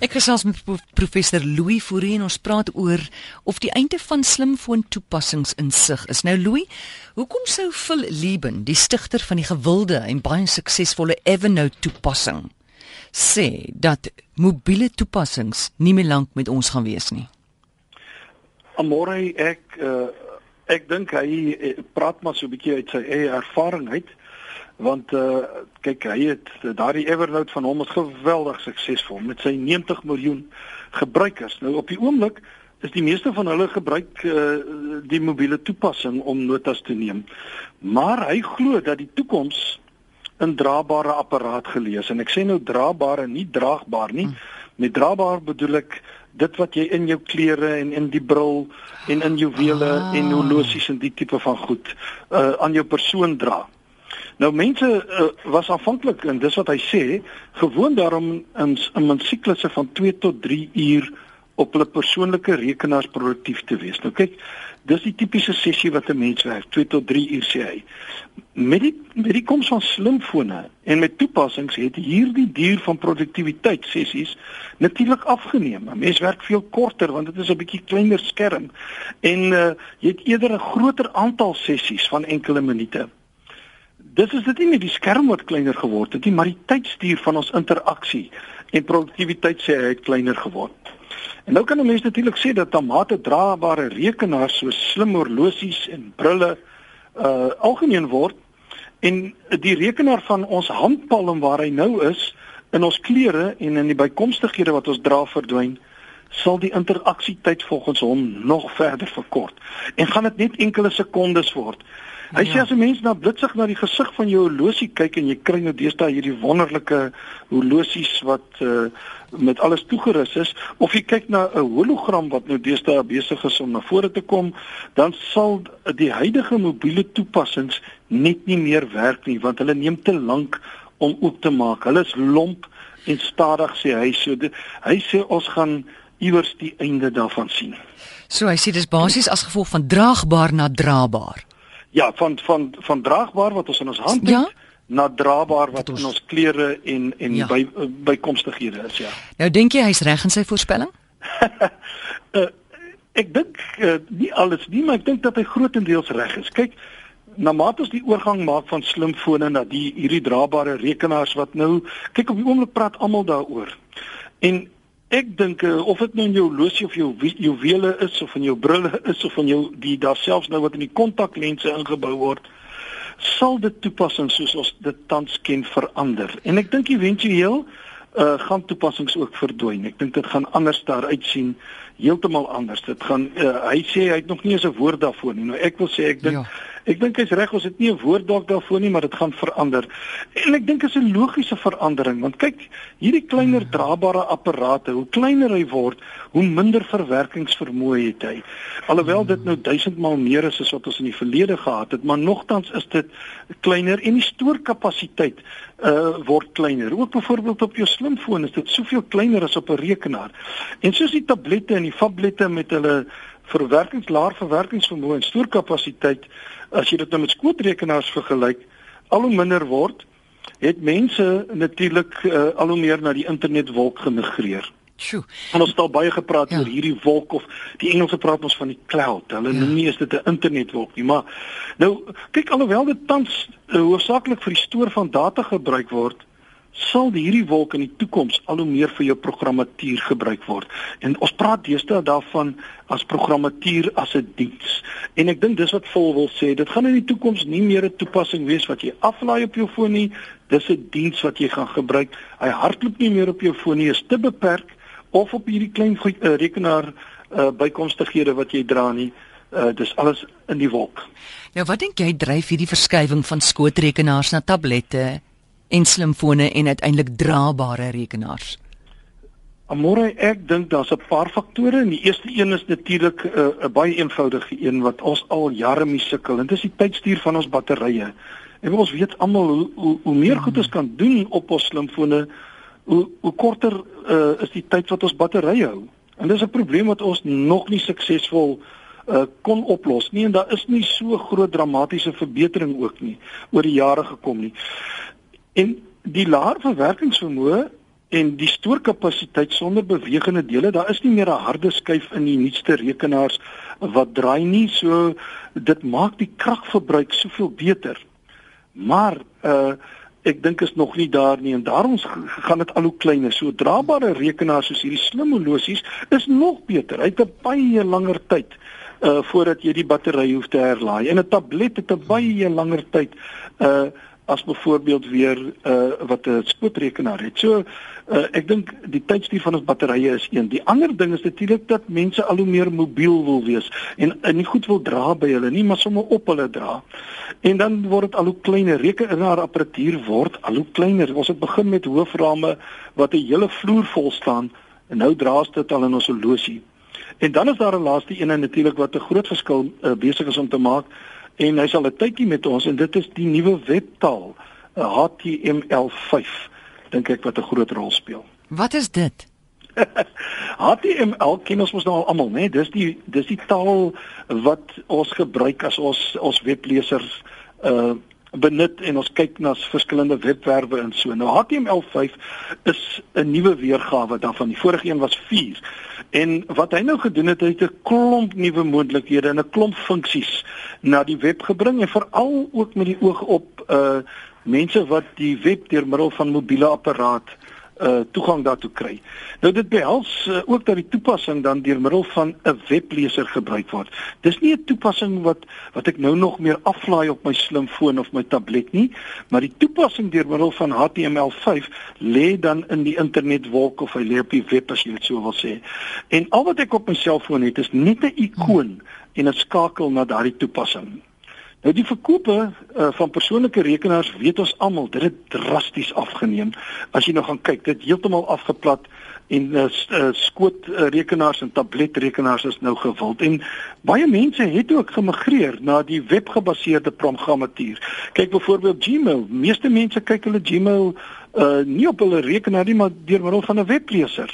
Ek gesels met professor Louis Fourie en ons praat oor of die einde van slimfoon toepassings in sig is. Nou Louis, hoekom sou Phil Lieben, die stigter van die gewilde en baie suksesvolle Evernote toepassing, sê dat mobiele toepassings nie meer lank met ons gaan wees nie? Amore ek uh, ek dink hy eh, praat maar so 'n bietjie uit sy eie ervaring uit want uh kyk hy het daardie Evernote van hom is geweldig suksesvol met sy 90 miljoen gebruikers. Nou op die oomblik is die meeste van hulle gebruik uh die mobiele toepassing om notas te neem. Maar hy glo dat die toekoms in draabare apparaat gelees en ek sê nou draabare nie draagbaar nie. Met draagbaar bedoel ek dit wat jy in jou klere en in die bril en in juwele ah. en horlosies en die tipe van goed uh aan jou persoon dra. Nou mense uh, was aanvanklik en dis wat hy sê, gewoon daarom in 'n siklusse van 2 tot 3 uur op hulle persoonlike rekenaars produktief te wees. Nou kyk, dis die tipiese sessie wat 'n mens werk, 2 tot 3 uur sê hy. Met die met die koms van slimfone en met toepassings het hierdie duur van produktiwiteit sessies natuurlik afgeneem. 'n Mens werk veel korter want dit is 'n bietjie kleiner skerm en uh, jy het eerder 'n groter aantal sessies van enkele minute. Dis is dit nie net die skerm wat kleiner geword het nie, maar die tydstuur van ons interaksie en produktiwiteit sê hy het kleiner geword. En nou kan 'n mens natuurlik sê dat tamate draabare rekenaars so slim horlosies en brille uh algemeen word en die rekenaar van ons handpalm waar hy nou is in ons klere en in die bykomstighede wat ons dra verdwyn sal die interaksietyd volgens hom nog verder verkort en gaan dit net enkele sekondes word Hy ja. sê as 'n mens na blitsig na die gesig van jou horlosie kyk en jy kry nou deesdae hierdie wonderlike horlosies wat uh, met alles toegerus is of jy kyk na 'n hologram wat nou deesdae besig is om na vore te kom, dan sal die huidige mobiele toepassings net nie meer werk nie want hulle neem te lank om oop te maak. Hulle is lomp en stadig sê hy so. De, hy sê ons gaan iewers die einde daarvan sien. So hy sê dis basies as gevolg van draagbaar na draagbaar. Ja, van van van draagbaar wat ons in ons hand het ja? na draagbaar wat ons... in ons klere en en ja. by bykomstighede is, ja. Nou dink jy hy's reg in sy voorspelling? uh, ek dink uh, nie alles nie, maar ek dink dat hy grootendeels reg is. Kyk, na mate ons die oorgang maak van slimfone na die hierdie draagbare rekenaars wat nou kyk op die oomblik praat almal daaroor. En Ek dink uh, of dit nou in jou losie of jou juwele is of in jou brille is of in jou die daar selfs nou wat in die kontaklense ingebou word, sal dit toepassings soos ons dit tans ken verander. En ek dink éventueel uh gaan toepassings ook verdwyn. Ek dink dit gaan anders daar uitsien, heeltemal anders. Dit gaan uh, hy sê hy het nog nie eens 'n woord daarvoor nie. Nou ek wil sê ek dink ja. Ek dink hy's reg, ons het nie 'n woord dalk daarvoor nie, maar dit gaan verander. En ek dink dit is 'n logiese verandering, want kyk, hierdie kleiner hmm. draabare apparate, hoe kleiner hy word, hoe minder verwerkingsvermoë het hy. Alhoewel dit nou duisendmal meer is as wat ons in die verlede gehad het, maar nogtans is dit kleiner en die stoorkapasiteit uh word kleiner. Ook byvoorbeeld op jou slimfoon is dit soveel kleiner as op 'n rekenaar. En soos die tablette en die tablette met hulle verwerkings laer verwerkingsvermoë en stoorkapasiteit as jy dit nou met skootrekenaars vergelyk al hoe minder word het mense natuurlik uh, al hoe meer na die internetwolk gemigreer. Sjoe. En ons het al baie gepraat ja. oor hierdie wolk of die Engelse praat ons van die cloud. Hulle ja. noem nie is dit 'n internetwolk nie, maar nou kyk alhoewel dit tans uh, hoofsaaklik vir die stoor van data gebruik word, sal hierdie wolk in die toekoms al hoe meer vir jou programmatuur gebruik word. En ons praat deesdae daarvan as programmatuur as 'n diens. En ek dink dis wat vol wil sê, dit gaan in die toekoms nie meer 'n toepassing wees wat jy aflaai op jou foon nie, dis 'n diens wat jy gaan gebruik. Hy hardloop nie meer op jou foon nie, is te beperk of op hierdie klein uh, rekenaar uh, bykomstighede wat jy dra nie. Uh, dis alles in die wolk. Nou wat dink jy dryf hierdie verskywing van skootrekenaars na tablette en slimfone en uiteindelik draabare rekenaars? Amore, ek dink daar's 'n paar faktore. En die eerste een is natuurlik 'n uh, baie eenvoudige een wat ons al jare mee sukkel. En dit is die tydstuur van ons batterye. En ons weet almal hoe, hoe hoe meer goed ons kan doen op ons slimfone, hoe hoe korter uh, is die tyd wat ons batterye hou. En dis 'n probleem wat ons nog nie suksesvol uh, kon oplos nie en daar is nie so groot dramatiese verbetering ook nie oor die jare gekom nie. En die laer verwerkingsvermoë en die stoorkapasiteit sonder bewegende dele, daar is nie meer 'n harde skyf in die nuutste rekenaars wat draai nie, so dit maak die kragverbruik soveel beter. Maar uh ek dink is nog nie daar nie en daarom gaan dit al hoe kleiner. So draabare rekenaars soos hierdie slim horlosies is nog beter. Hy het 'n baie langer tyd uh voordat jy die battery hoef te herlaai. En 'n tablet het 'n baie langer tyd uh as byvoorbeeld weer uh wat 'n spoedrekenaar het. So uh ek dink die tydstuur van ons batterye is een. Die ander ding is natuurlik dat mense al hoe meer mobiel wil wees en, en nie goed wil dra by hulle nie, maar sommer op hulle dra. En dan word dit al hoe kleiner. Rekenaarapparatuur word al hoe kleiner. Ons het begin met hooframe wat 'n hele vloer vol staan en nou dra dit al in ons horlosie. En dan is daar 'n laaste een en natuurlik wat 'n groot verskil uh, besig is om te maak en hy sal 'n tydjie met ons en dit is die nuwe webtaal HTML5 dink ek wat 'n groot rol speel. Wat is dit? HTML ken ons mos nou al almal, né? Nee? Dis die dis die taal wat ons gebruik as ons ons weblesers uh benut en ons kyk na verskillende webwerwe en so. Nou HTML5 is 'n nuwe weergawe daarvan. Die vorige een was 4. En wat hy nou gedoen het, hy het 'n klomp nuwe moontlikhede en 'n klomp funksies na die web gebring en veral ook met die oog op uh mense wat die web deur middel van mobiele apparate uh toegang daartoe kry. Nou dit behels uh, ook dat die toepassing dan deur middel van 'n webleser gebruik word. Dis nie 'n toepassing wat wat ek nou nog meer aflaai op my slimfoon of my tablet nie, maar die toepassing deur middel van HTML5 lê dan in die internetwolk of hy lê op die web as jy dit so wil sê. En al wat ek op my selfoon het is net 'n ikoon en 'n skakel na daardie toepassing. Nou die verkope uh, van persoonlike rekenaars weet ons almal, dit het drasties afgeneem. As jy nou gaan kyk, dit heeltemal afgeplat en uh, skoot uh, rekenaars en tabletrekenaars is nou gewild en baie mense het ook gemigreer na die webgebaseerde programmatuur. Kyk byvoorbeeld Gmail. Meeste mense kyk hulle Gmail uh nie op hulle rekenaar nie, maar deur middel van 'n webleser.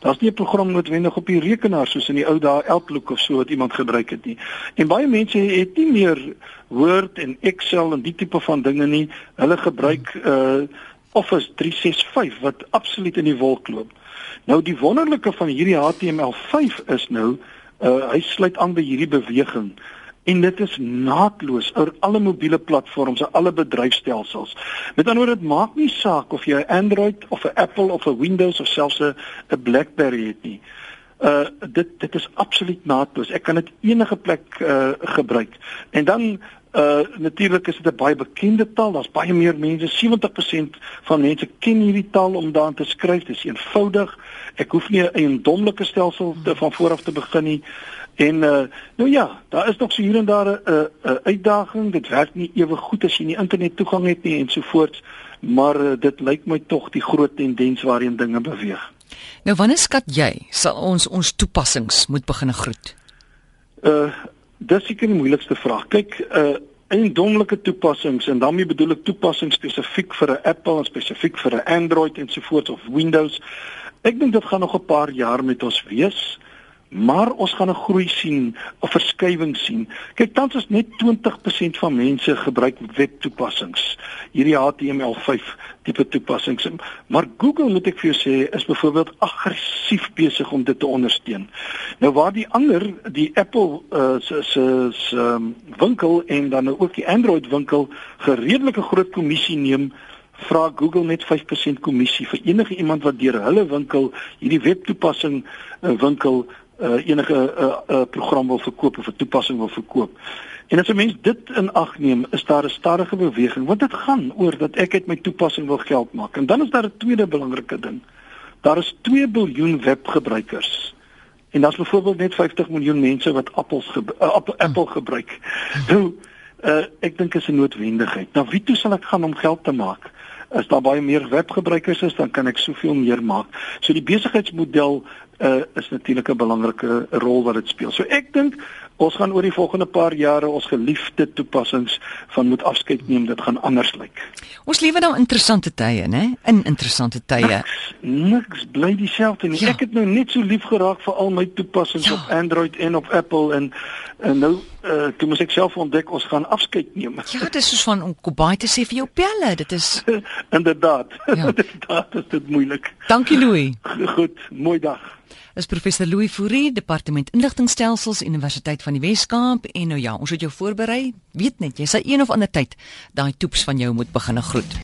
Daar's nie 'n program noodwendig op die rekenaar soos in die ou dae Outlook of so wat iemand gebruik het nie. En baie mense het nie meer Word en Excel en die tipe van dinge nie. Hulle gebruik uh Office 365 wat absoluut in die wolk loop. Nou die wonderlike van hierdie HTML5 is nou uh hy sluit aan by hierdie beweging en dit is naadloos oor alle mobiele platforms en alle bedryfstelsels. Met ander woorde, dit maak nie saak of jy 'n Android of 'n Apple of 'n Windows of selfs 'n BlackBerry het nie. Uh dit dit is absoluut naadloos. Ek kan dit enige plek uh gebruik. En dan uh natuurlik is dit 'n baie bekende taal. Daar's baie meer mense, 70% van mense ken hierdie taal om daarin te skryf. Dit is eenvoudig. Ek hoef nie 'n eendommelike stelsel te van vooraf te begin nie. En uh nou ja, daar is nog so hier en daar 'n uh, 'n uh, uitdaging. Dit werk nie ewe goed as jy nie internet toegang het nie en so voort, maar uh, dit lyk my tog die groot tendens waarheen dinge beweeg. Nou wanneer skat jy sal ons ons toepassings moet begin groet? Uh dis seker die moeilikste vraag. Kyk, uh eendommelike toepassings en daarmee bedoel ek toepassings spesifiek vir 'n Apple en spesifiek vir 'n Android en so voort of Windows. Ek dink dit gaan nog 'n paar jaar met ons wees maar ons gaan 'n groei sien, 'n verskywing sien. Kyk, tans is net 20% van mense gebruik webtoepassings. Hierdie HTML5 tipe toepassings. Maar Google, moet ek vir jou sê, is byvoorbeeld aggressief besig om dit te ondersteun. Nou waar die ander, die Apple uh, se se se um, winkel en dan nou ook die Android winkel gereedelike groot kommissie neem vra Google net 5% kommissie vir enige iemand wat deur hulle winkel hierdie webtoepassing uh, winkel uh, enige 'n uh, uh, program wil verkoop of 'n toepassing wil verkoop. En as 'n mens dit in ag neem, is daar 'n stadige beweging want dit gaan oor dat ek uit my toepassing wil geld maak. En dan is daar 'n tweede belangrike ding. Daar is 2 biljoen webgebruikers. En daar's byvoorbeeld net 50 miljoen mense wat Apples ge uh, Apple, Apple gebruik. Nou, uh, ek dink is 'n noodwendigheid. Nou wie toe sal ek gaan om geld te maak? as daar baie meer webgebruikers is, dan kan ek soveel meer maak. So die besigheidsmodel uh, is natuurlik 'n belangrike rol wat dit speel. So ek dink ons gaan oor die volgende paar jare ons geliefde toepassings van moet afskeid neem, dit gaan anders lyk. Ons lewe nou interessante tye, né? In interessante tye. Niks, niks bly dieselfde nie. Ja. Ek het nou net so lief geraak vir al my toepassings ja. op Android en op Apple en en nou uh, toe moet ek self ontdek ons gaan afskeid neem. Ja, dit is soos van om Kobai te sê vir jou pelle, dit is inderdaad. Ja. inderdaad is dit moeilik. Dankie Louis. Goed, mooi dag is professor Louis Fourie, departement inligtingstelsels Universiteit van die Wes-Kaap en nou ja, ons het jou voorberei. Weet net, jy sal een of ander tyd daai toeps van jou moet begine groet.